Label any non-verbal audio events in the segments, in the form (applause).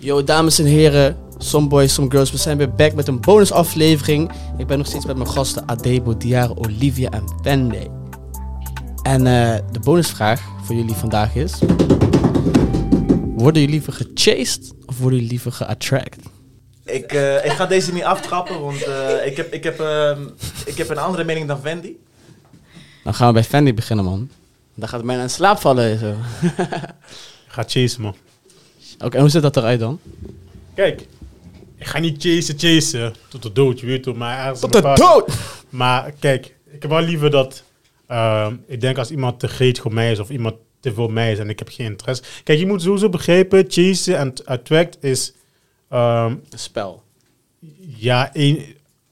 Yo, dames en heren, some boys, some girls. We zijn weer back met een bonusaflevering. Ik ben nog steeds met mijn gasten Adebo, Diara, Olivia en Vende. En eh, de bonusvraag voor jullie vandaag is... Worden jullie liever gechased of worden jullie liever geattract? Ik, eh, ik ga deze niet aftrappen, want eh, ik, heb, ik, heb, ehm, ik heb een andere mening dan Wendy. Dan gaan we bij Fendi beginnen, man. Dan gaat het mij aan slaap vallen en zo. Ga chasen, man. Oké, en hoe ziet dat eruit dan? Kijk, ik ga niet chasen, chasen. Tot de dood, je weet toch, maar Tot de dood! Maar kijk, ik heb wel liever dat... ehm, ik denk als iemand te gretig op mij is of iemand te veel mij is en ik heb geen interesse. Kijk, je moet sowieso begrijpen, chasen en attract is... ehm, Een spel. ja, een,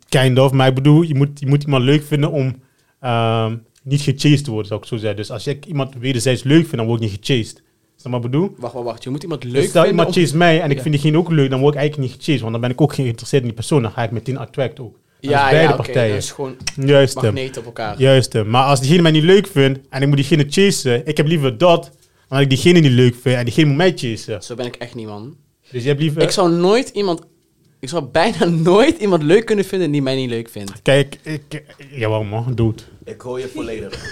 kind of. Maar ik bedoel, je moet, je moet iemand leuk vinden om ehm, niet gechased te worden, zou ik zo zeggen. Dus als ik iemand wederzijds leuk vind, dan word ik niet gechased. Wat ik bedoel? Wacht, wacht, wacht. Je moet iemand leuk Dus stel vinden iemand om- chase mij en ik Ja. vind diegene ook leuk, dan word ik eigenlijk niet gechased. Want dan ben ik ook geïnteresseerd in die persoon. Dan ga ik meteen attract ook. Ja, is beide ja, oké. partijen. Dat is gewoon Juist hem. magneten op elkaar. Juist. Maar als diegene mij niet leuk vindt en ik moet diegene chasen, ik heb liever dat dan dat ik diegene niet leuk vind en diegene moet mij chasen. Zo ben ik echt niet, man. Dus je hebt liever... Ik zou nooit iemand... Ik zou bijna nooit iemand leuk kunnen vinden die mij niet leuk vindt. Kijk, ik... Jawel man, dood. Ik hoor je volledig.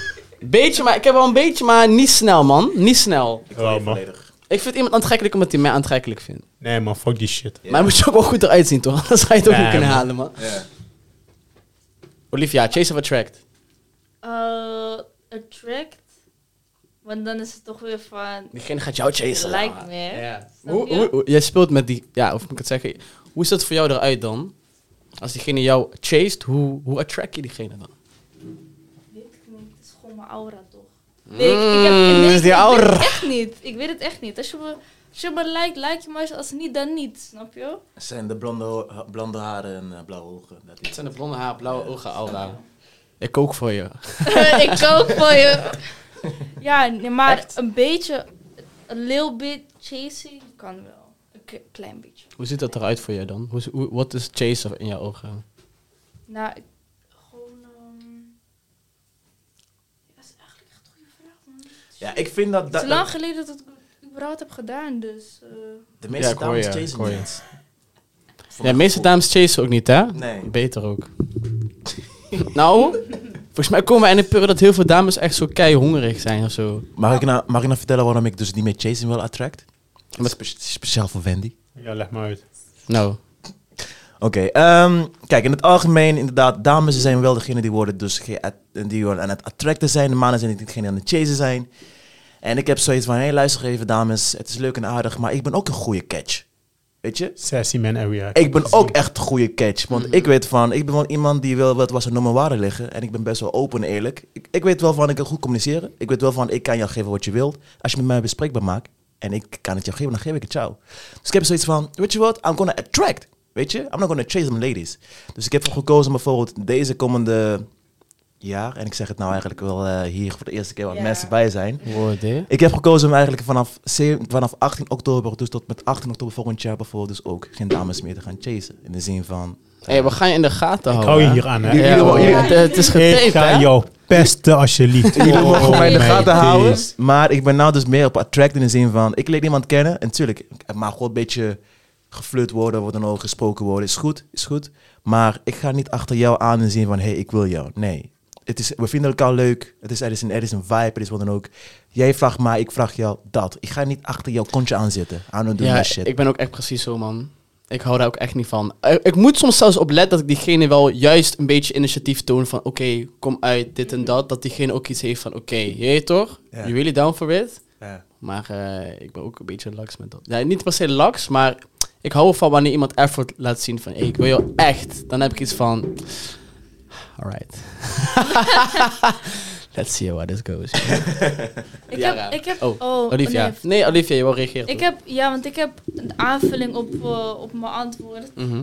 Beetje, maar ik heb wel een beetje, maar niet snel, man. Niet snel. Ik man. volledig. Ik vind iemand aantrekkelijk omdat hij mij aantrekkelijk vindt. Nee man, fuck die shit. Maar dan moet je ook wel goed eruit zien, toch? (laughs) Anders ga je het ook Nee, niet kunnen man. halen, man. Ja. Olivia, chase of attract? Uh, attract. Want dan is het toch weer van. Diegene gaat jou chasen. Lijkt me, hè? Ja. Snap Hoe, je? hoe, hoe- jij speelt met die... Ja, of moet ik het zeggen? Hoe is dat voor jou eruit dan? Als diegene jou chased, hoe, hoe attract je diegene dan? Weet ik niet. Het is gewoon mijn aura toch? Nee, ik, ik heb, Mm, nee, is die ik weet aura. het echt niet. Ik weet het echt niet. Als je me, als je me lijkt, lijk je me. Als niet, dan niet. Snap je? Het zijn de blonde, blonde haren en eh, blauwe ogen. Dat Het zijn de blonde haar, blauwe ogen, aura. Ik kook voor je. (laughs) ik kook voor je. (laughs) Ja, nee, maar Echt? een beetje. Een little bit chasing kan wel. Een klein beetje. Hoe ziet dat eruit voor je dan? Hoe, hoe, wat is chaser in jouw ogen? Nou, ik, gewoon. ehm, dat is eigenlijk echt een goede vraag, man. Ja, ik vind dat... Het dat, is lang geleden dat ik het überhaupt heb gedaan, dus... eh, de meeste Ja, ik hoor dames chasen niet. Ja, de meeste dames chasen ook niet, hè? Nee. Beter ook. (laughs) nou, volgens mij komen we in een periode dat heel veel dames echt zo kei hongerig zijn of zo. Mag ik, nou, mag ik nou vertellen waarom ik dus niet meer chasing wil attract? Met- Spe- speciaal voor Wendy. Ja, leg maar uit. Nou, Oké, ehm, kijk, in het algemeen, inderdaad, dames zijn wel degene die worden dus die worden aan het attracten zijn. De mannen zijn niet degene aan het chasen zijn. En ik heb zoiets van, hé, hey, luister even dames, het is leuk en aardig, maar ik ben ook een goede catch. Weet je? Sassy man area. Ik ben ook echt een goede catch. Want ik weet van, ik ben wel iemand die wil wat was nummer waarde liggen. En ik ben best wel open en eerlijk. Ik, ik weet wel van, ik kan goed communiceren. Ik weet wel van, ik kan jou geven wat je wilt. Als je met mij bespreekbaar maakt en ik kan het jou geven, dan geef ik het jou. Dus ik heb zoiets van, weet je wat, I'm gonna attract. Weet je? I'm not gonna chase them ladies. Dus ik heb ervoor gekozen bijvoorbeeld deze komende jaar. En ik zeg het nou eigenlijk wel eh, hier voor de eerste keer wat Ja. mensen bij zijn. Ik heb gekozen om eigenlijk vanaf, vanaf 18 oktober, dus tot met 18 oktober volgend jaar bijvoorbeeld, dus ook geen dames meer te gaan chasen. In de zin van... Hé, we gaan je in de gaten Ik houden. hou je hier aan, hè. Ja, hoor, jullie- het, het is Ik getaped, ga hè? jou pesten als je liet. (laughs) Jullie mogen mij in de Oh, gaten houden. Maar ik ben nou dus meer op attract in de zin van... Ik leer iemand kennen. En natuurlijk, er mag gewoon een beetje geflirt worden, wordt dan ook gesproken worden. Is goed, is goed. Maar ik ga niet achter jou aan de zin van... Hé, hey, ik wil jou. Nee. Het is, we vinden elkaar leuk. Het is, er, is een, er is een vibe, er is wat dan ook. Jij vraagt mij, ik vraag jou dat. Ik ga niet achter jouw kontje aan zitten. Aan het doen Ja, shit. ik ben ook echt precies zo, man. Ik hou daar ook echt niet van. Eh, Ik moet soms zelfs op letten dat ik diegene wel juist een beetje initiatief toon van... Oké, kom uit, dit en dat. Dat diegene ook iets heeft van... Oké, je weet toch? Ja. You really down for it? Maar eh, ik ben ook een beetje laks met dat. Ja, niet per se laks, maar ik hou ervan wanneer iemand effort laat zien van... Hey, ik wil jou echt. Dan heb ik iets van... Alright. (laughs) Let's see how this goes. (laughs) ik, heb, ik heb... Oh, Oh, Olivia. nee. Nee, Olivia, je wil reageren. Ik heb, ja, want ik heb een aanvulling op, eh, op mijn antwoord. Mhm.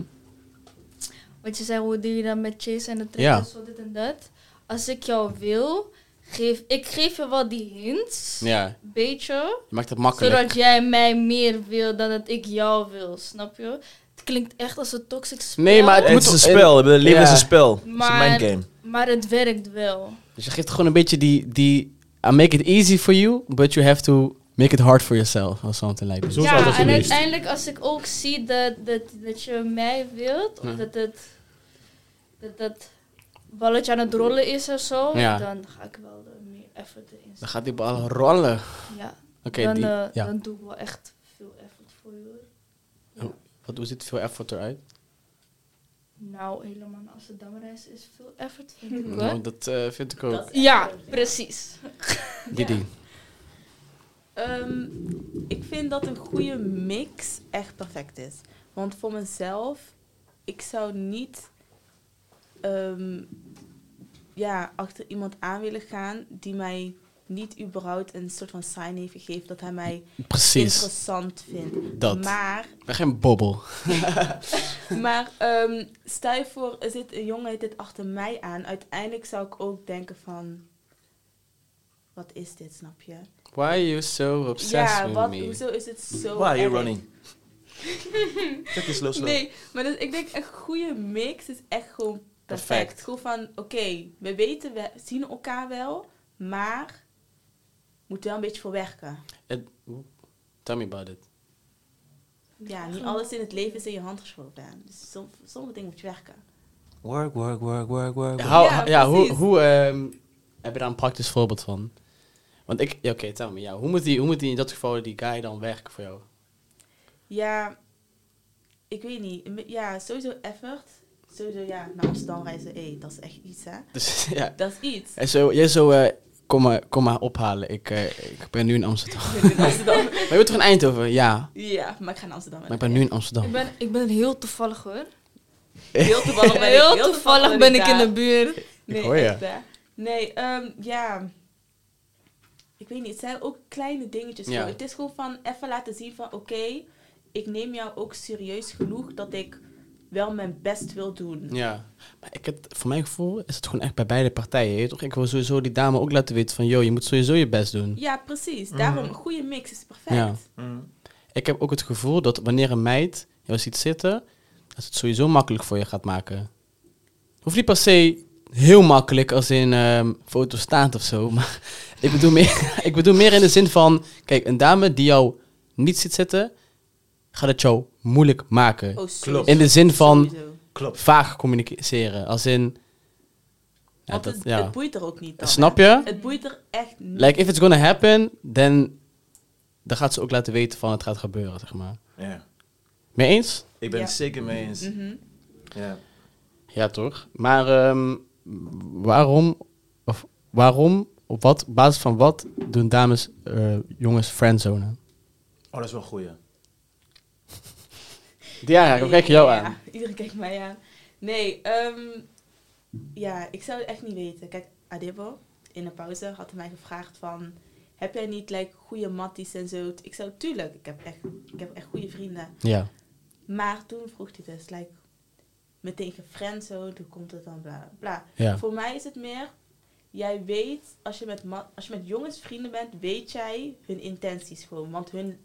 Want je zei, hoe doe je dan met chase en de trek Ja. zo, dit en dat. Als ik jou wil, geef, ik geef je wel die hints. Ja, Beetje. je maakt het makkelijk. Zodat jij mij meer wil dan dat ik jou wil, snap je? Het klinkt echt als een toxic spel. Nee, maar het Het moet is een en- spel. Het leven Ja. is een spel. Het is een Maar-. Maar het werkt wel. Dus je geeft gewoon een beetje die, die I make it easy for you, but you have to Make it hard for yourself, or something like is ja, en geweest. uiteindelijk als ik ook zie dat, dat, dat je mij wilt, of Ja. dat het dat, dat balletje aan het rollen is of zo, Ja. dan ga ik wel er meer effort erin Dan gaat die bal rollen. Ja, Oké, dan, eh, ja. dan doe ik wel echt veel effort voor je. hoor. Oh. Wat, hoe ziet veel effort eruit? Nou, helemaal naar Amsterdam reizen is veel effort, vind ik. Nou, dat eh, vind ik ook. Dat Ja, precies. (laughs) Didi. Ehm, ik vind dat een goede mix echt perfect is. Want voor mezelf, ik zou niet ehm, ja, achter iemand aan willen gaan die mij niet überhaupt een soort van sign heeft gegeven dat hij mij Precies. interessant vindt. Dat. Maar, Ik ben geen bobbel. (laughs) maar ehm, stel je voor, er zit een jongen dit achter mij aan. Uiteindelijk zou ik ook denken van, wat is dit, snap je? Why are you so obsessed ja, with wat, me? hoezo is het zo Why are you erg? running? (laughs) Check this slow, slow. Nee, maar dus, ik denk een goede mix is echt gewoon perfect. Perfect. Gewoon van, oké, we weten, we zien elkaar wel, maar moet wel een beetje voor werken. It- tell me about it. Ja, niet alles in het leven is in je hand geschoven. Dus som, sommige dingen moet je werken. Work, work, work, work, work. Ja, work. how- Ja, ja, hoe, hoe ehm, heb je daar een praktisch voorbeeld van? Want ik, ja, oké, tell me, ja, hoe, moet die, hoe moet die in dat geval die guy dan werken voor jou? Ja, ik weet niet. Ja, sowieso effort. Sowieso, ja, naar Amsterdam reizen, hé, dat is echt iets, hè. Dus (laughs) ja, Dat is iets. en zo, jij zo, eh, kom, maar, kom maar ophalen. Ik, eh, ik ben nu in Amsterdam. Ik ben in Amsterdam. (laughs) maar je bent toch in Eindhoven? Ja, Ja, maar ik ga naar Amsterdam. maar ik ben nu in Amsterdam. Ik ben, ik ben heel toevallig hoor. (laughs) Heel toevallig ben ik, Heel toevallig ben ik in de buurt. Nee, hoor je. echt, hè. Nee, ehm, ja. Ik weet niet, het zijn ook kleine dingetjes. Ja. Het is gewoon van even laten zien van, oké, ik neem jou ook serieus genoeg dat ik wel mijn best wil doen. Ja, maar ik het, voor mijn gevoel is het gewoon echt bij beide partijen. je Toch? Ik wil sowieso die dame ook laten weten van, yo, je moet sowieso je best doen. Ja, precies. Daarom, een goede mix is perfect. Ja. Mm. Ik heb ook het gevoel dat wanneer een meid jou ziet zitten, dat het sowieso makkelijk voor je gaat maken. Hoeft niet per se heel makkelijk als in ehm foto staat of zo, (laughs) maar ik bedoel, meer, (laughs) ik bedoel meer in de zin van, kijk, een dame die jou niet ziet zitten, gaat het jou moeilijk maken. Oh. Klopt. In de zin van Sowieso. Klopt. vaag communiceren, als in... Ja, Want dat, het, ja. het boeit er ook niet. dan, Snap je? Het boeit er echt niet. Like, if it's gonna happen, then... Dan gaat ze ook laten weten van het gaat gebeuren, zeg maar. Ja. Mee eens? Ik ben Ja. het zeker mee eens. Mhm. Ja. Ja, toch? Maar ehm, waarom, of waarom, op wat, basis van wat doen dames, eh, jongens friendzonen? Oh, dat is wel een goeie. Ja, ik kijk jou Ja, aan. (laughs) Iedereen kijkt mij aan. Nee, ehm, ja, ik zou het echt niet weten. Kijk, Adebo, in de pauze, had hij mij gevraagd van... Heb jij niet like, goede matties en zo? Ik zou, tuurlijk, ik heb echt, ik heb echt goede vrienden. Ja. Maar toen vroeg hij dus, like, meteen gefriendzoned, hoe komt het dan, bla, bla. Ja. Voor mij is het meer, jij weet, als je, met als je met jongens vrienden bent, weet jij hun intenties gewoon. Want hun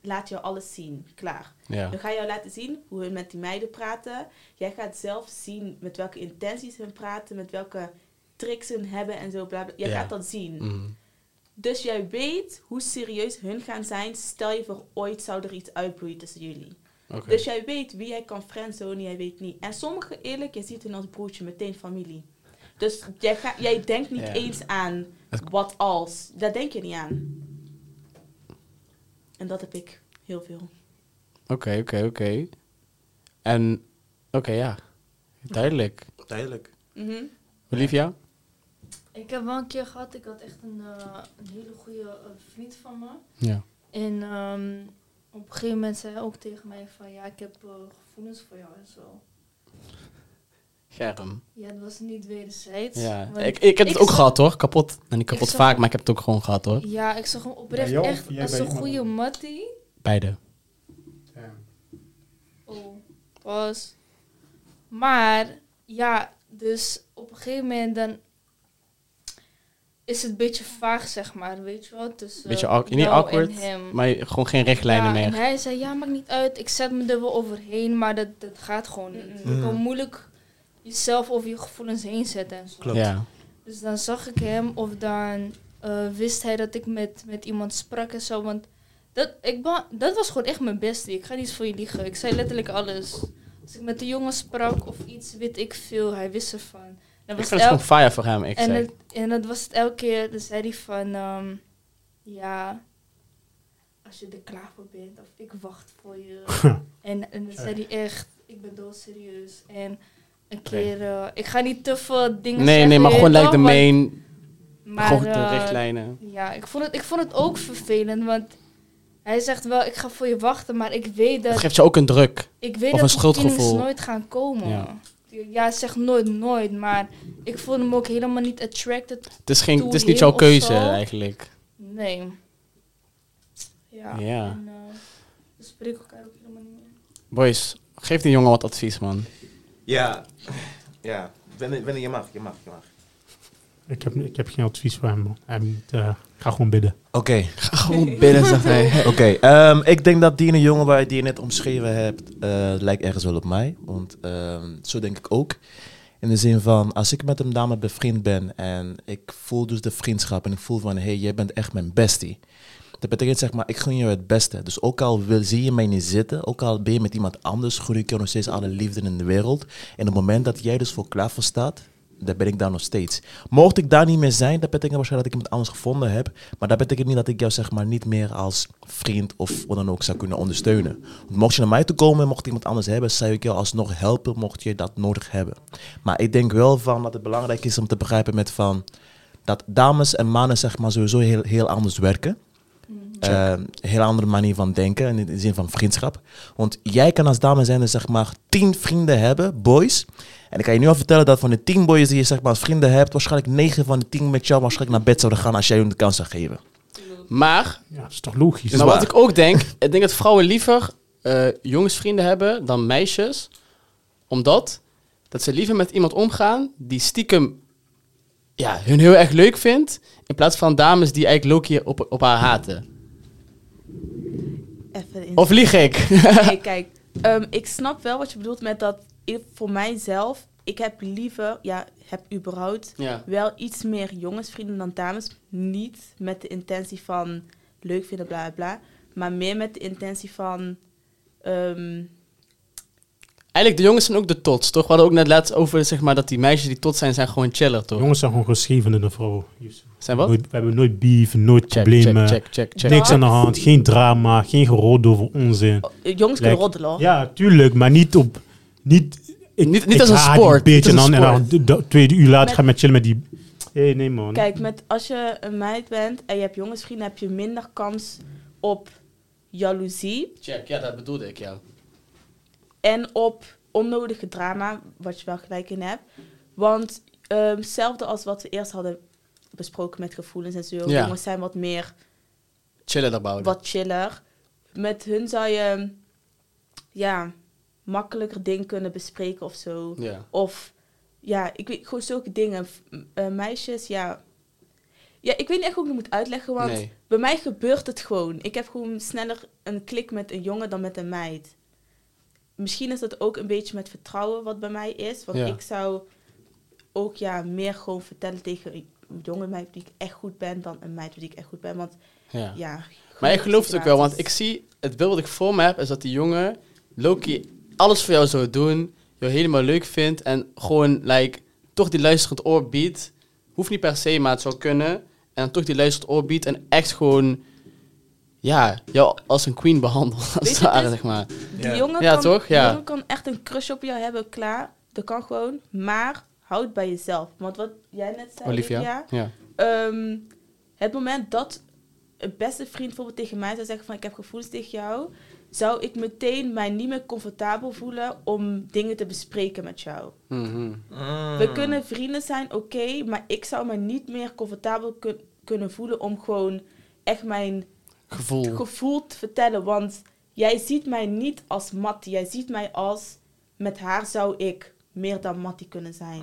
laat jou alles zien, klaar. Ja. Dan ga je jou laten zien hoe hun met die meiden praten. Jij gaat zelf zien met welke intenties hun praten, met welke tricks hun hebben en zo, bla bla. Jij Ja. gaat dat zien. Mhm. Dus jij weet hoe serieus hun gaan zijn, stel je voor ooit zou er iets uitbloeien tussen jullie. Dus jij weet wie jij kan friendzonen, jij weet niet. En sommige, eerlijk, je ziet hun als broertje, meteen familie. Dus jij, ga, jij denkt niet Ja. eens aan wat als. Daar denk je niet aan. En dat heb ik heel veel. Oké, oké, oké. En, oké, ja. Duidelijk. Duidelijk. Mhm. Olivia? Ik heb wel een keer gehad, ik had echt een, eh, een hele goede eh, vriend van me. Ja. En ehm, op een gegeven moment zei hij ook tegen mij van ja, ik heb eh, gevoelens voor jou en zo. Germ. Ja, het was niet wederzijds. Ja. Ik, ik heb het ik ook zag- gehad hoor. Kapot. Nou, niet kapot zag- vaak, maar ik heb het ook gewoon gehad hoor. Ja, ik zag hem oprecht echt als een goede mattie. Beide. Ja. Oh, was. Maar ja, dus op een gegeven moment dan is het een beetje vaag, zeg maar, weet je wel. Tussen Beetje niet jou awkward, en hem. Maar gewoon geen richtlijnen ja, En meer. hij zei, ja, maakt niet uit, ik zet me er wel overheen, maar dat, dat gaat gewoon niet. Je kan moeilijk jezelf over je gevoelens heen zetten en zo. Klopt. Ja. Dus dan zag ik hem of dan eh, wist hij dat ik met, met iemand sprak en zo. Want dat, ik ba- dat was gewoon echt mijn beste. Ik ga niet voor je liegen. Ik zei letterlijk alles. Als ik met de jongen sprak of iets, weet ik veel. Hij wist ervan. Ik was vind het gewoon fire voor hem, ik en, zeg. het, en dat was het elke keer, dan zei hij van, ehm, ja, als je er klaar voor bent, of ik wacht voor je. (laughs) en, en dan zei hij echt, ik ben doodserieus. En een keer, eh, ik ga niet te veel dingen Nee, zeggen. nee, maar gewoon lijkt de main, maar, gewoon de eh, richtlijnen. Ja, ik vond, het, ik vond het ook vervelend, want hij zegt wel, ik ga voor je wachten, maar ik weet Het dat, geeft je ook een druk. ik weet of dat een schuldgevoel. nooit gaan komen. Ja. Ja, zegt nooit, nooit, maar ik voelde hem ook helemaal niet attracted Het is, geen, het is niet jouw keuze eigenlijk. Nee. Ja. Ja. En, eh, we spreken elkaar ook helemaal niet meer. Boys, geef die jongen wat advies, man. Ja, ja. Wendy, je mag, je mag, je mag. Ik heb, ik heb geen advies voor hem. man. Hij moet, eh, ga gewoon bidden. Oké, Ga gewoon binnen, zegt hij. (laughs) oké. ehm, ik denk dat die ene jongen waar je die je net omschreven hebt, eh, lijkt ergens wel op mij. Want ehm, zo denk ik ook. In de zin van, als ik met een dame bevriend ben en ik voel dus de vriendschap en ik voel van, hé, hey, jij bent echt mijn bestie. Dat betekent zeg maar, ik gun je het beste. Dus ook al wil, zie je mij niet zitten, ook al ben je met iemand anders, gun ik je nog steeds alle liefde in de wereld. En op het moment dat jij dus voor klaar voor staat, dan ben ik daar nog steeds. Mocht ik daar niet meer zijn, dat betekent waarschijnlijk dat ik iemand anders gevonden heb. Maar dat betekent niet dat ik jou zeg maar niet meer als vriend of wat dan ook zou kunnen ondersteunen. Want mocht je naar mij toe komen, mocht iemand anders hebben, zou ik jou alsnog helpen, mocht je dat nodig hebben. Maar ik denk wel van dat het belangrijk is om te begrijpen met van dat dames en mannen zeg maar sowieso heel, heel anders werken. Een heel andere manier van denken, in de zin van vriendschap. Want jij kan als dame zijn zeg maar tien vrienden hebben, boys. En ik kan je nu al vertellen dat van de tien boys die je zeg maar als vrienden hebt, waarschijnlijk negen van de tien met jou waarschijnlijk naar bed zouden gaan als jij hun de kans zou geven. Maar, Ja, dat is toch logisch? Is maar waar. wat ik ook denk, ik denk dat vrouwen liever eh, jongensvrienden hebben dan meisjes. Omdat dat ze liever met iemand omgaan die stiekem ja, hun heel erg leuk vindt. In plaats van dames die eigenlijk Loki op, op haar haten. Even in. Of lieg ik? Nee, (laughs) kijk, ehm, ik snap wel wat je bedoelt met dat. Voor mijzelf, ik heb liever, ja, heb überhaupt ja. wel iets meer jongensvrienden dan dames. Niet met de intentie van leuk vinden, bla bla bla. Maar meer met de intentie van. ehm, Eigenlijk, de jongens zijn ook de tots, toch? We hadden ook net laatst over, zeg maar, dat die meisjes die tot zijn, zijn gewoon chiller, toch? Jongens zijn gewoon geschreven in de vrouw. Zijn wat? Nooit- we hebben nooit beef, nooit Check, problemen. check, check, check, check. Niks aan de hand, geen drama, geen gerod over onzin. oh, jongens kunnen Like, roddelen. hoor. Ja, tuurlijk, maar niet op... Niet, ik, Niet- niet ik als een sport, en als dan, en dan de, de tweede uur later Met- ga je met chillen met die... Hé, nee man. Kijk, met, als je een meid bent en je hebt jongensvrienden, heb je minder kans op jaloezie. Check, ja, dat bedoelde ik, ja. En op onnodige drama, wat je wel gelijk in hebt. Want ehm, hetzelfde als wat we eerst hadden besproken met gevoelens en zo. Ja. Jongens zijn wat meer, Chillen daarbij. wat chiller. Met hun zou je, ja, makkelijker dingen kunnen bespreken of zo. Ja. Of, ja, ik weet gewoon zulke dingen. Eh, meisjes, ja. Ja, ik weet niet echt hoe ik het moet uitleggen, want Nee. bij mij gebeurt het gewoon. Ik heb gewoon sneller een klik met een jongen dan met een meid. Misschien is dat ook een beetje met vertrouwen wat bij mij is. Want Ja. ik zou ook ja, meer gewoon vertellen tegen een jonge meid die ik echt goed ben dan een meid die ik echt goed ben. Want Ja. ja. Maar ik geloof het ook wel, want ik zie, het beeld wat ik voor me heb, is dat die jongen Loki alles voor jou zou doen, jou helemaal leuk vindt en gewoon, like, toch die luisterend oor biedt. Hoeft niet per se, maar het zou kunnen. En dan toch die luisterend oor biedt en echt gewoon, ja, jou als een queen behandelt, (laughs) als het ware, zeg maar. Die Ja. jongen, Ja, kan, toch? die Ja. jongen kan echt een crush op jou hebben, klaar. Dat kan gewoon. Maar houd bij jezelf. Want wat jij net zei, Olivia? Olivia, Ja. Ehm, het moment dat een beste vriend bijvoorbeeld tegen mij zou zeggen van ik heb gevoelens tegen jou, zou ik meteen mij niet meer comfortabel voelen om dingen te bespreken met jou. Mhm. We kunnen vrienden zijn, oké, maar ik zou me niet meer comfortabel kun- kunnen voelen om gewoon echt mijn Gevoel. gevoel te vertellen. Want jij ziet mij niet als Mattie, jij ziet mij als met haar zou ik meer dan Mattie kunnen zijn.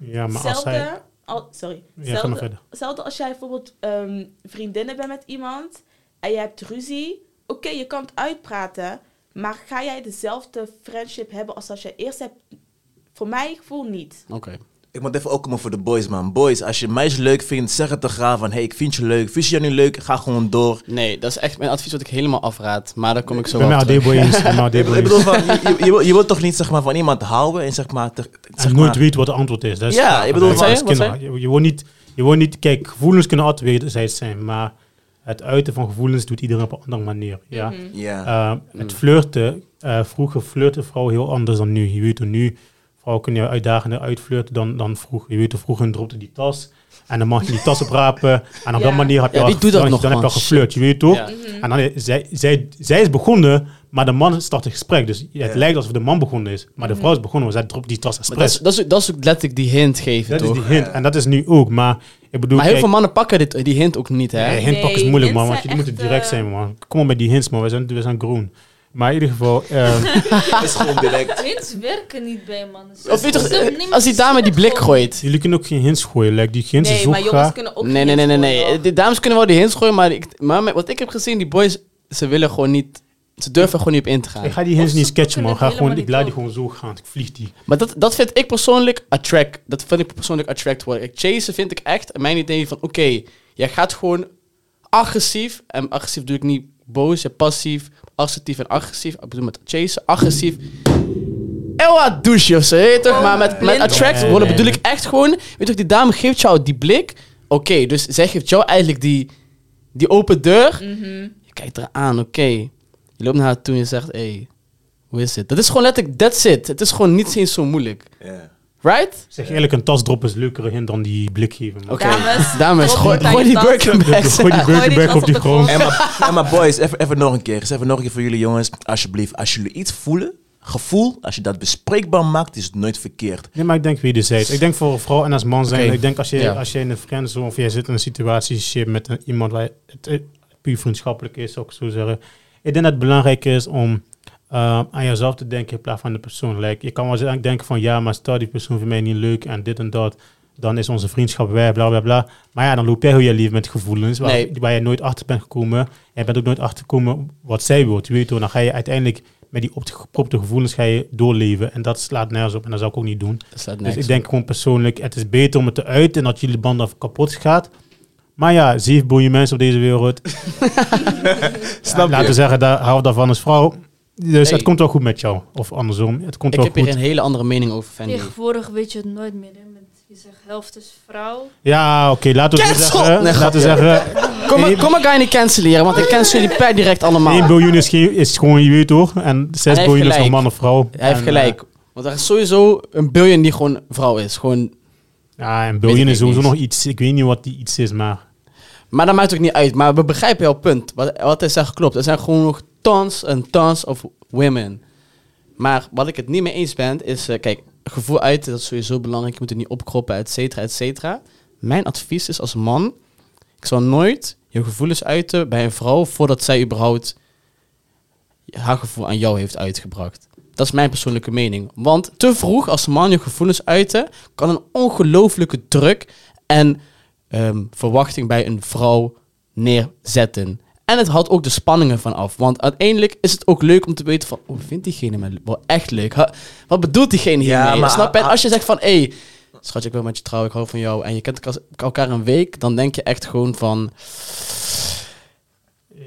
ja, maar als hij... Al, sorry. Ja, ga maar Hetzelfde- verder. Hetzelfde als jij bijvoorbeeld ehm, vriendinnen bent met iemand en je hebt ruzie. Oké, je kan het uitpraten, maar ga jij dezelfde friendship hebben als als jij eerst hebt? Voor mijn gevoel niet. Oké. Ik moet even ook komen voor de boys, man. Boys, als je meisje leuk vindt, zeg het te gaan van... hey, ik vind je leuk. Vind je jou niet leuk, ga gewoon door. Nee, dat is echt mijn advies wat ik helemaal afraad. Maar daar kom ik zo wel eens. (laughs) ik ben met Ik, bedoel, van, je, je, je, wil- je wilt toch niet zeg maar, van iemand houden en zeg maar... Te, zeg En nooit maar weet wat het antwoord is. Dat is Ja, ik bedoel, wat is zei je? Je, wordt niet, je wordt niet... Kijk, gevoelens kunnen altijd wederzijds zijn, maar het uiten van gevoelens doet iedereen op een andere manier. Ja. Ja. Eh, het flirten, eh, vroeger flirte vrouwen heel anders dan nu. Je weet hoe nu, vrouwen kunnen je uitdagender uitflirten dan, dan vroeger. Je weet hoe vroeger dropte die tas en dan mag je die tas oprapen. En op Ja. dat manier heb je Ja, al, dan, nog, dan heb je al geflirt, je weet toch? Ja. Mhm. En dan, is- zij, zij, zij is begonnen, maar de man start het gesprek. Dus het Ja. lijkt alsof de man begonnen is. Maar de Mhm. vrouw is begonnen, want zij dropt die tas Maar dat, is, expres. dat, is, dat is ook letterlijk die hint geven, Dat is toch? die hint. En dat is nu ook. Maar ik bedoel, maar heel kijk, veel mannen pakken dit, die hint ook niet, hè? Nee, hint pakken is Nee, moeilijk, man. Want je moet direct eh, zijn, man. Kom maar met die hints, man. We zijn, we zijn groen. Maar in ieder geval... ehm, (laughs) is gewoon direct. (laughs) Hints werken niet bij mannen. Of weet je toch, Ze- eh, als die dame die blik gooit. jullie kunnen ook geen hints gooien. Like, die hints is Nee, maar jongens kunnen ook Nee, nee, nee, nee, nee. De dames kunnen wel die hints gooien, maar, ik, maar met wat ik heb gezien, die boys, ze willen gewoon niet... Ze durven gewoon niet op in te gaan. Ik ga die hints niet sketchen, man. Ga het gewoon, ik laat die gewoon zo gaan. Ik vlieg die. Maar dat, dat vind ik persoonlijk attract. Dat vind ik persoonlijk attract worden. Kijk, chasen vind ik echt mijn idee van... Oké, jij gaat gewoon agressief. En agressief bedoel ik niet boos. Ja, passief, assertief en agressief. Ik bedoel met chasen, agressief. En wat douche of zo, weet je toch? Maar met, met attract Nee, worden nee, bedoel ik echt gewoon... Weet je toch, die dame geeft jou die blik. Oké, dus zij geeft jou eigenlijk die, die open deur. Mhm. Je kijkt haar aan, oké. Je loopt naar haar toe en je zegt... Hey, hoe is het? Dat is gewoon letterlijk... That's it. Het is gewoon niet eens zo moeilijk. Ja. Right? Zeg je eerlijk, een tas droppen is leukere hint dan die blik geven. Oké. Dames, gooi, je die tas. Birkenbacks. Gooi die tas op die grond. grond. En maar, boys, even, even nog een keer. Dus Even nog een keer voor jullie jongens. Alsjeblieft, als jullie iets voelen, gevoel, als je dat bespreekbaar maakt, is het nooit verkeerd. Nee, maar ik denk wederzijds. Ik denk voor een vrouw en als man zijn. Ik denk als je, Ja. als je in een friendzone of jij zit in een situatie met een- iemand waar het, het puur vriendschappelijk is, zou ik zo zeggen. Ik denk dat het belangrijk is om eh, aan jezelf te denken in plaats van de persoon. Like, je kan wel denken van ja, maar stel die persoon vindt mij niet leuk en dit en dat. Dan is onze vriendschap weg, bla bla bla. Maar ja, dan loop jij heel je leven met gevoelens waar, Nee. waar je nooit achter bent gekomen. Jij bent ook nooit achter gekomen wat zij wil. Je weet toch, dan ga je uiteindelijk met die opgepropte gevoelens ga je doorleven. En dat slaat nergens op en dat zou ik ook niet doen. Dus ik denk gewoon persoonlijk, het is beter om het te uiten en dat jullie band af kapot gaat. Maar ja, zeven boeien mensen op deze wereld. (laughs) Snap Laten we je? zeggen, daar, hou daarvan als vrouw. Dus Hey. het komt wel goed met jou. Of andersom, het komt Ik wel heb hier een hele andere mening over Fendi. Tegenwoordig weet je het nooit meer. Hè? Met, je zegt helft is vrouw. Ja, oké, laten we Cancel! zeggen. Nee, laten we zeggen, Kom maar, kom maar ga je niet cancelleren, want ik cancel jullie per direct 1 allemaal. biljoen is, geen, is gewoon, je weet toch? En 6 heeft biljoen is nog man of vrouw. Hij heeft En, gelijk. Want er is sowieso een biljoen die gewoon vrouw is. Gewoon, eh, ja, en Weet biljoen is sowieso nog iets. Ik weet niet wat die iets is, maar... maar dat maakt ook niet uit. Maar we begrijpen jouw punt. Wat, wat hij zegt klopt. Er zijn gewoon nog tons en tons of women. Maar wat ik het niet mee eens ben, is... eh, kijk, gevoel uiten, dat is sowieso belangrijk. Je moet het niet opkroppen, et cetera, et cetera. Mijn advies is als man... Ik zal nooit je gevoelens uiten bij een vrouw... voordat zij überhaupt haar gevoel aan jou heeft uitgebracht. Dat is mijn persoonlijke mening. Want te vroeg als man je gevoelens uiten... kan een ongelooflijke druk en ehm, verwachting bij een vrouw neerzetten. En het haalt ook de spanningen van af. Want uiteindelijk is het ook leuk om te weten van... Oh, vindt diegene me wel echt leuk? Ha- wat bedoelt diegene Ja, hiermee? maar- Snap je? En ah- als je zegt van... Hé, schatje, ik wil met je trouwen, ik hou van jou. En je kent elkaar- een week. Dan denk je echt gewoon van...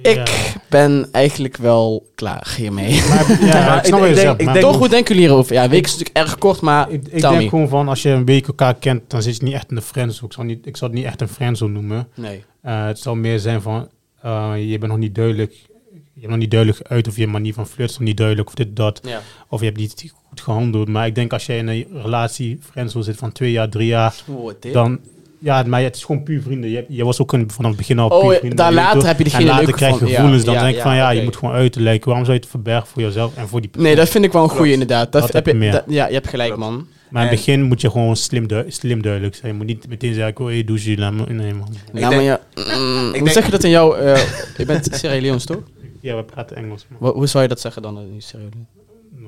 Ja. Ik ben eigenlijk wel klaar hiermee. (laughs) Maar, ja, Maar ik snap je denk- ik denk- Toch, hoe denken jullie hierover? Ja, een week is natuurlijk erg kort, maar Ik, ik tell denk me. gewoon van, als je een week elkaar kent, dan zit je niet echt in de friendzone. Ik zou, niet, ik zou het niet echt een friendzone noemen. Nee. Eh, het zou meer zijn van, eh, je bent nog niet duidelijk, je hebt nog niet duidelijk uit of je manier van flirten is nog niet duidelijk of dit, dat. Ja. Of je hebt niet goed gehandeld. Maar ik denk als jij in een relatie, friendzone zit van twee jaar, drie jaar, dan... Ja, maar het is gewoon puur vrienden. Je, je was ook vanaf het begin al Oh, puur vrienden. weet later heb je En later krijg je gevoelens. Ja, dan ja, denk ik ja, van, ja, je moet gewoon uitelijken. Waarom zou je het verbergen voor jezelf en voor die persoon? Nee, dat vind ik wel een goeie Klopt. inderdaad. Dat Dat heb je, ik meer. dat- ja, je hebt gelijk, Klopt. man. Maar in het begin moet je gewoon slim, du- slim duidelijk zijn. Je moet niet meteen zeggen, ik wil je douchen. Laat me, nee, man. Nou, maar denk- ja, mm, hoe denk- zeg je dat in jouw... eh je bent (laughs) Sierra Leone's, toch? Ja, we praten Engels. Hoe zou je dat zeggen dan in Sierra Leone?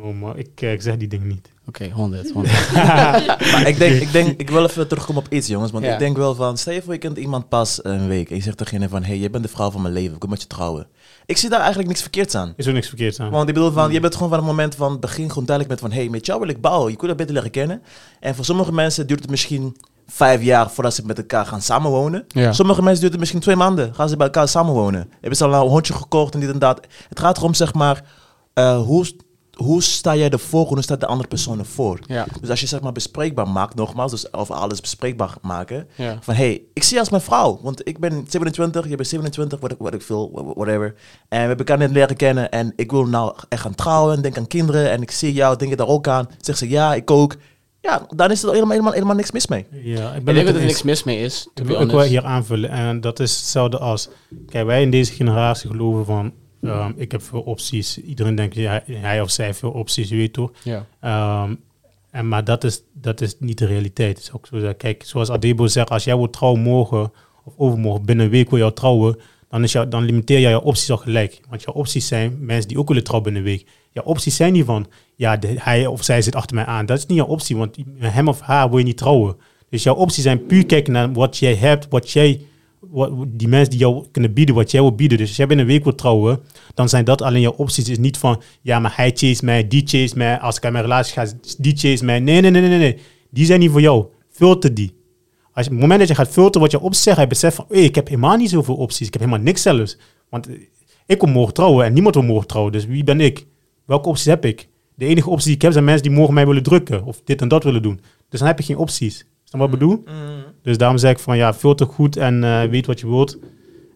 No, maar ik, eh, ik zeg die dingen niet. Oké, 100, 100. (laughs) (laughs) Maar ik denk, ik denk, ik wil even terugkomen op iets, jongens. Want Ja. ik denk wel van, stel je voor, je kent iemand pas een week. En je zegt tegen van, hey, je bent de vrouw van mijn leven. Ik wil met je trouwen. Ik zie daar eigenlijk niks verkeerds aan. Is er niks verkeerd aan. Want ik bedoel van, je bent gewoon van het moment van het begin gewoon duidelijk met van, hey, met jou wil ik bouwen. Je kunt dat beter leren kennen. En voor sommige mensen duurt het misschien vijf jaar voordat ze met elkaar gaan samenwonen. Ja. Sommige mensen duurt het misschien twee maanden. Gaan ze bij elkaar samenwonen. Hebben ze al een hondje gekocht en dit en dat. Het gaat erom, zeg maar, eh, hoe, hoe sta jij ervoor en hoe staat de andere persoon ervoor? Ja, Dus als je zeg maar bespreekbaar maakt, nogmaals, dus over alles bespreekbaar maken. ja. Van hey, ik zie je als mijn vrouw. Want ik ben 27, je bent 27, wat ik, wat ik veel, wha- whatever. En we hebben elkaar net leren kennen. En ik wil nou echt gaan trouwen, denk aan kinderen. En ik zie jou, denk je daar ook aan? Zegt ze ja, ik ook. Ja, dan is er helemaal, helemaal, helemaal niks mis mee. Ja, ik Ik ben denk dat er niks mis mee is, Ik wil, ik wil honest. hier aanvullen. En dat is hetzelfde als... Kijk, wij in deze generatie geloven van... ehm, ik heb veel opties. Iedereen denkt, ja, hij of zij heeft veel opties, je weet toch? Ja. Ehm, en, maar dat is, dat is niet de realiteit. Het is ook zo dat, kijk, zoals Adebo zegt, als jij wil trouwen morgen of overmorgen, binnen een week wil jou trouwen, dan, is jou, dan limiteer jij je opties al gelijk. Want jouw opties zijn mensen die ook willen trouwen binnen een week. Jouw opties zijn niet van, ja, de- hij of zij zit achter mij aan. Dat is niet jouw optie, want hem of haar wil je niet trouwen. Dus jouw opties zijn puur kijken naar wat jij hebt, wat jij, wat, die mensen die jou kunnen bieden, wat jij wil bieden. Dus als jij binnen een week wilt trouwen, dan zijn dat alleen jouw opties. Is niet van, ja, maar hij chase mij, die chase mij. Als ik uit mijn relatie ga, die chase mij. Nee, nee, nee, nee, nee. Die zijn niet voor jou. Filter die. Als op het moment dat je gaat filteren wat je opties zegt, je beseft van, ik heb helemaal niet zoveel opties. Ik heb helemaal niks zelfs. Want eh, ik wil morgen trouwen en niemand wil morgen trouwen. Dus wie ben ik? Welke opties heb ik? De enige opties die ik heb zijn mensen die morgen mij willen drukken. Of dit en dat willen doen. Dus dan heb je geen opties. Is dat wat ik bedoel? Dus daarom zeg ik van, ja, filter goed en eh, weet wat je wilt.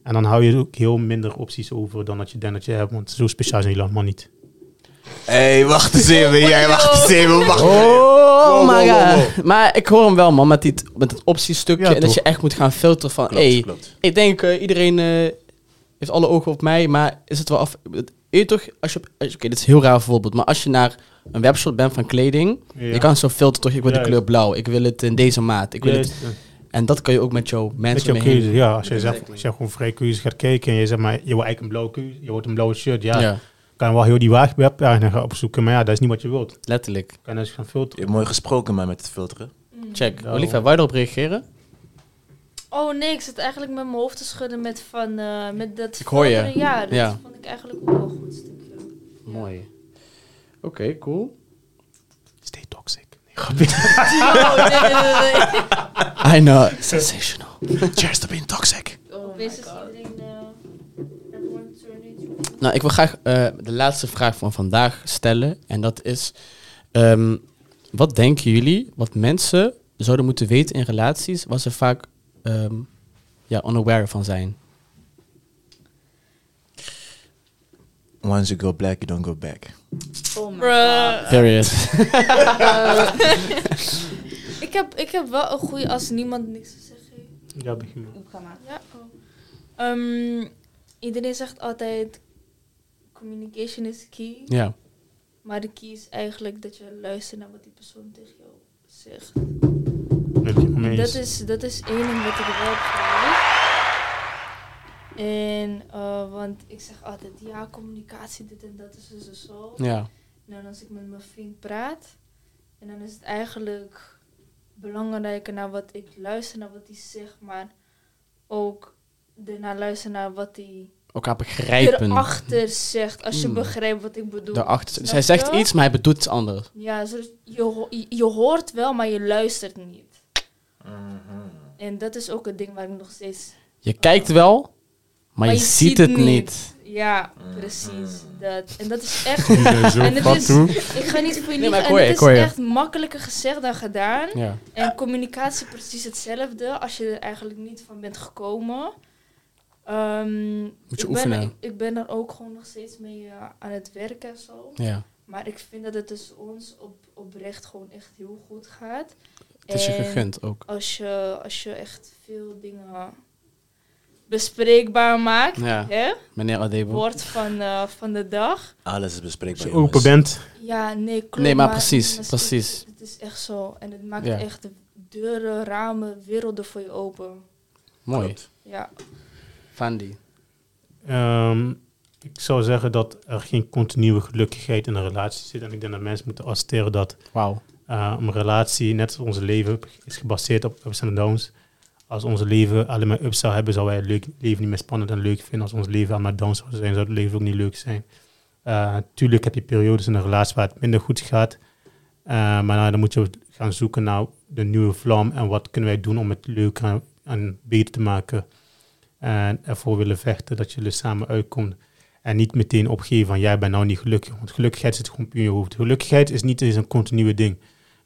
En dan hou je ook heel minder opties over dan dat je denkt dat je hebt. Want zo speciaal zijn jullie allemaal niet. Hé, hey, wacht eens even. (laughs) Jij wacht eens even. Wacht. Oh my wow, wow, god. Maar ik hoor hem wel, man, met, die, met het optiestukje. Ja, en dat je echt moet gaan filteren van... Klopt, hey, klopt. ik denk eh, iedereen eh, heeft alle ogen op mij, maar is het wel af... Weet je toch, als je... op- als je- Oké, dit is een heel raar voorbeeld, maar als je naar een webshop bent van kleding... Je kan zo filteren toch, ik wil de kleur blauw, ik wil het in deze maat, ik wil het... En dat kan je ook met jouw Met mensen jouw je heen. keuze, ja. Als je, zegt, Exactly. als je gewoon vrij keuze gaat kijken en je zegt maar, je wil eigenlijk een blauwe keuze, je wilt een blauwe shirt, ja. Ja. Kan wel heel die waagweb gaan opzoeken, maar ja, dat is niet wat je wilt. letterlijk. Kan je eens gaan Je filteren. hebt mooi gesproken, maar met het filteren. Check. Nou. Olivia, wou je erop reageren? Oh nee, ik zit eigenlijk met mijn hoofd te schudden met, van, eh, met dat Ik hoor je. Ja, dat Ja. vond ik eigenlijk ook wel goed stukje. Mooi. Oké, cool. Stay toxic. Nee. I know. Sensational. Cheers to being toxic. Oh my god. eh, Nou, ik wil graag eh, de laatste vraag van vandaag stellen. En dat is... ehm, wat denken jullie wat mensen zouden moeten weten in relaties... waar ze vaak ehm, ja, unaware van zijn? Once you go black, you don't go back. Oh my Bruh. god. Period. ik, heb, ik heb wel een goede als niemand niks te zeggen heeft. Ja, begin maar. Ga maar. Ja. oh. Ehm, iedereen zegt altijd... Communication is key. ja. Maar de key is eigenlijk dat je luistert naar wat die persoon tegen jou zegt. Dat is, dat is één ding wat ik wel heb geleerd. En, eh, want ik zeg altijd, ja, communicatie, dit en dat is dus en zo. Ja. En dan als ik met mijn vriend praat, en dan is het eigenlijk belangrijker naar wat ik luister, naar wat hij zegt, maar ook ernaar luisteren naar wat hij Elkaar begrijpen. erachter zegt, als je Mm. begrijpt wat ik bedoel. Daarachter. Zij zegt iets, maar hij bedoelt iets anders. Ja, je, ho- je, je hoort wel, maar je luistert niet. En dat is ook het ding waar ik nog steeds... Je kijkt wel, maar, je, ziet het niet. Ja, precies. Dat. En dat is echt... (laughs) En het is- ik ga niet voor je Nee, maar liegen. ik En hoor je, het ik hoor is je. echt makkelijker gezegd dan gedaan. Ja. En communicatie precies hetzelfde als je er eigenlijk niet van bent gekomen. Ehm, Moet je ik oefenen. Ben, ik, ik ben er ook gewoon nog steeds mee eh, aan het werken en zo. ja. Maar ik vind dat het tussen ons op, oprecht gewoon echt heel goed gaat. Het is je gegund ook. Als je, als je echt veel dingen bespreekbaar maakt, Ja. hè? Meneer Adebo. woord van, eh, van de dag. Alles is Als bespreekbaar, je jongens. open bent, Ja, nee, klopt. Nee, maar precies, het- precies. Het, is echt zo. En het maakt Ja. echt de deuren, ramen, werelden voor je open. Mooi. Klopt. Ja. Fandi. Ehm, ik zou zeggen dat er geen continue gelukkigheid in een relatie zit. En ik denk dat mensen moeten accepteren dat Wauw. uh, een relatie, net als onze leven, is gebaseerd op ups en downs. Als onze leven alleen maar ups zou hebben, zou wij het leuk, leven niet meer spannend en leuk vinden. Als ons leven alleen maar downs zou zijn, zou het leven ook niet leuk zijn. Uh, tuurlijk heb je periodes in een relatie waar het minder goed gaat. Uh, maar nou, dan moet je gaan zoeken naar de nieuwe vlam en wat kunnen wij doen om het leuker en, beter te maken. En ervoor willen vechten dat jullie samen uitkomt. En niet meteen opgeven van jij bent nou niet gelukkig. Want gelukkigheid zit gewoon puur in je hoofd. Gelukkigheid is niet eens een continue ding.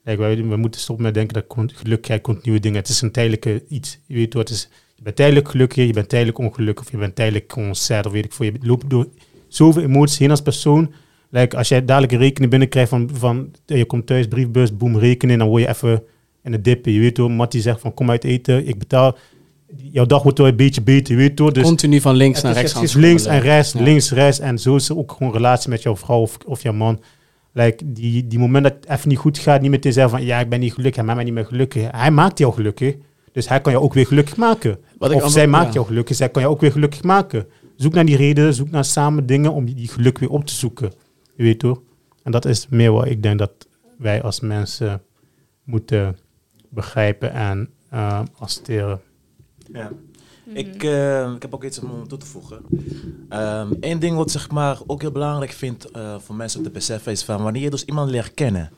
Kijk, wij, we moeten stoppen met denken dat con gelukkigheid continue ding is. Het is een tijdelijke iets. Je weet wat het is. Je bent tijdelijk gelukkig, je bent tijdelijk ongelukkig, of je bent tijdelijk concert, of weet ik veel. Je loopt door zoveel emoties heen als persoon. Like, als jij dadelijk een rekening binnenkrijgt van, van je komt thuis, briefbus, boem, rekening, dan word je even in de dippen. Je weet hoor, Mattie zegt van kom uit eten, ik betaal. Jouw dag wordt wel een beetje beter, je weet hoor. Dus Continu van links naar rechts het is links en rechts, Ja. links, rechts. En zo is er ook gewoon een relatie met jouw vrouw of, of jouw man. Like, die, die moment dat het even niet goed gaat, niet meteen zeggen van ja, ik ben niet gelukkig, hij maakt mij niet meer gelukkig. Hij maakt jou gelukkig, dus hij kan jou ook weer gelukkig maken. Wat of zij maakt ja. jou gelukkig, zij kan jou ook weer gelukkig maken. Zoek naar die reden, zoek naar samen dingen om die, die geluk weer op te zoeken. Je weet toch? En dat is meer wat ik denk dat wij als mensen moeten begrijpen en uh, accepteren. Ja. Ik, eh, ik heb ook iets om toe te voegen. Eén ding wat zeg maar ook heel belangrijk vind eh, voor mensen om te beseffen is van wanneer je dus iemand leert kennen.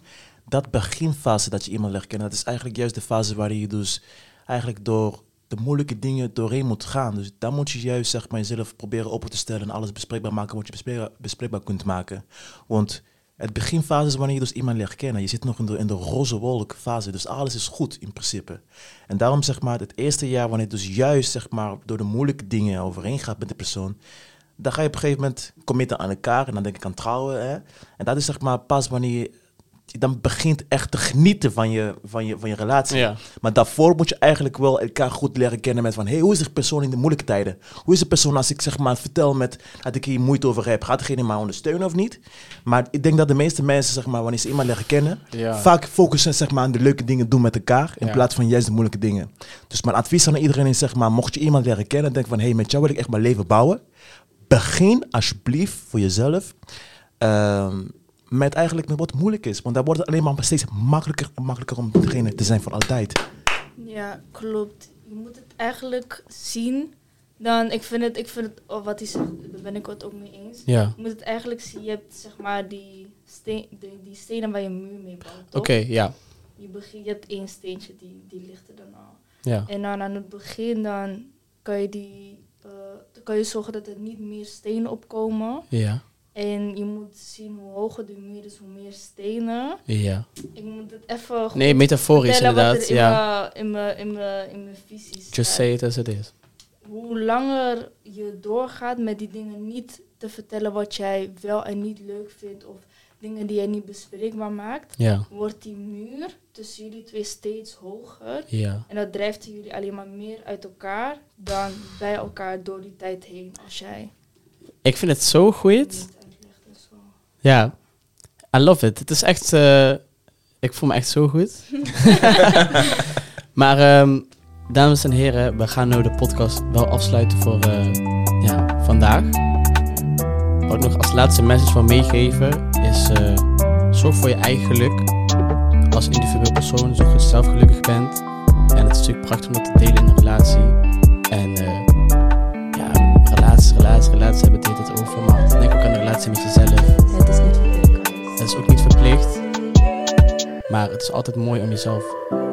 Dat beginfase dat je iemand leert kennen, dat is eigenlijk juist de fase waarin je dus eigenlijk door de moeilijke dingen doorheen moet gaan. Dus dan moet je juist zeg maar jezelf proberen open te stellen en alles bespreekbaar maken wat je bespreekbaar kunt maken. Want het beginfase is wanneer je dus iemand leert kennen. Je zit nog in de, in de roze wolk fase, dus alles is goed in principe. En daarom zeg maar, het eerste jaar wanneer dus juist zeg maar door de moeilijke dingen overheen gaat met de persoon, dan ga je op een gegeven moment committen aan elkaar en dan denk ik aan trouwen. Hè? En dat is zeg maar pas wanneer je dan begint echt te genieten van je, van je, van je relatie. Ja. Maar daarvoor moet je eigenlijk wel elkaar goed leren kennen met van... Hey, hoe is de persoon in de moeilijke tijden? Hoe is de persoon als ik zeg maar vertel met dat ik hier moeite over heb? Gaat degene mij ondersteunen of niet? Maar ik denk dat de meeste mensen, zeg maar, wanneer ze iemand leren kennen... Ja. vaak focussen zeg maar, aan de leuke dingen doen met elkaar... in Ja. plaats van juist de moeilijke dingen. Dus mijn advies aan iedereen is, zeg maar, mocht je iemand leren kennen... denk van, hey, met jou wil ik echt mijn leven bouwen. Begin alsjeblieft voor jezelf... ehm, met eigenlijk met wat moeilijk is. Want daar wordt het alleen maar steeds makkelijker en makkelijker om degene te zijn voor altijd. Ja, klopt. Je moet het eigenlijk zien. Dan, ik vind het, ik vind het oh, wat hij zegt, daar ben ik het ook mee eens. Ja. Je moet het eigenlijk zien. Je hebt zeg maar die, steen, die, die stenen waar je een muur mee bouwt. toch? Oké, ja. Je, begint, je hebt één steentje, die, die ligt er dan al. Ja. En dan aan het begin dan kan je, die, eh, dan kan je zorgen dat er niet meer stenen opkomen. Ja. En je moet zien hoe hoger de muur is, hoe meer stenen. Ja. Ik moet het even goed Nee, metaforisch inderdaad. er in Ja. mijn- in mijn- in mijn in mijn visie staat. Just say it as it is. Hoe langer je doorgaat met die dingen niet te vertellen wat jij wel en niet leuk vindt of dingen die jij niet bespreekbaar maakt, Ja. wordt die muur tussen jullie twee steeds hoger. Ja. En dat drijft jullie alleen maar meer uit elkaar dan bij elkaar door die tijd heen als jij Ik vind het zo goed. Ja. I love it. Het is echt... eh, ik voel me echt zo goed. (laughs) maar, ehm, dames en heren, we gaan nu de podcast wel afsluiten voor eh, ja, vandaag. Wat ik nog als laatste message wil meegeven is... eh, zorg voor je eigen geluk. Als individueel persoon, zorg dat je zelf gelukkig bent. En het is natuurlijk prachtig om dat te delen in een relatie. En ja, relaties, relaties, relaties hebben het hele tijd over. Maar denk ook aan de relatie met jezelf. Het is niet verplicht. Het is ook niet verplicht. Maar het is altijd mooi om jezelf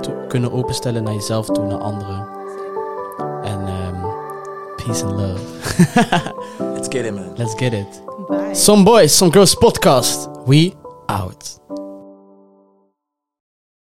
te kunnen openstellen naar jezelf toe, naar anderen. En ehm, peace and love. (laughs) Let's get it, man. Let's get it. Bye. Some boys, some girls podcast. We out.